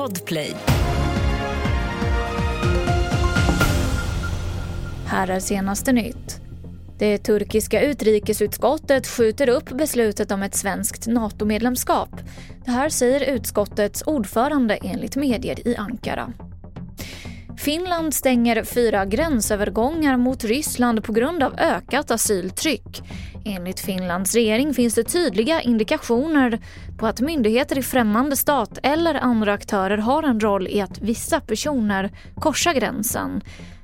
Podplay. Här är senaste nytt. Det turkiska utrikesutskottet skjuter upp beslutet om ett svenskt NATO-medlemskap. Det här säger utskottets ordförande enligt medier i Ankara. Finland stänger fyra gränsövergångar mot Ryssland på grund av ökat asyltryck. Enligt Finlands regering finns det tydliga indikationer på att myndigheter i främmande stat eller andra aktörer har en roll i att vissa personer korsar gränsen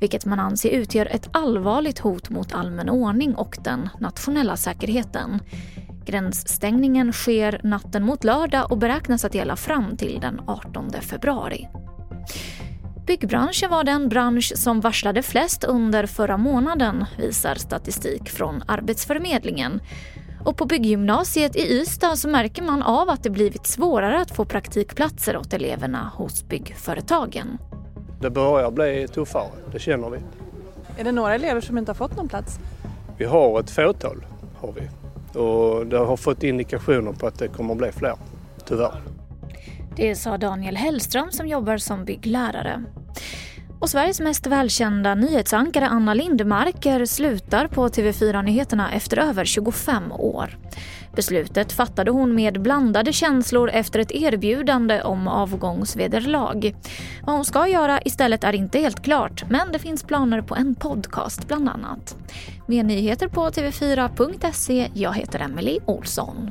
vilket man anser utgör ett allvarligt hot mot allmän ordning och den nationella säkerheten. Gränsstängningen sker natten mot lördag och beräknas att gälla fram till den 18 februari. Byggbranschen var den bransch som varslade flest under förra månaden visar statistik från Arbetsförmedlingen. Och på bygggymnasiet i Ystad så märker man av att det blivit svårare att få praktikplatser åt eleverna hos byggföretagen. Det börjar bli tuffare, det känner vi. Är det några elever som inte har fått någon plats? Vi har ett fåtal, har vi. Och det har fått indikationer på att det kommer att bli fler, tyvärr. Det sa Daniel Hellström som jobbar som bygglärare. Och Sveriges mest välkända nyhetsankare Anna Lindmarker slutar på TV4 Nyheterna efter över 25 år. Beslutet fattade hon med blandade känslor efter ett erbjudande om avgångsvederlag. Vad hon ska göra istället är inte helt klart, men det finns planer på en podcast bland annat. Mer nyheter på tv4.se. Jag heter Emily Olsson.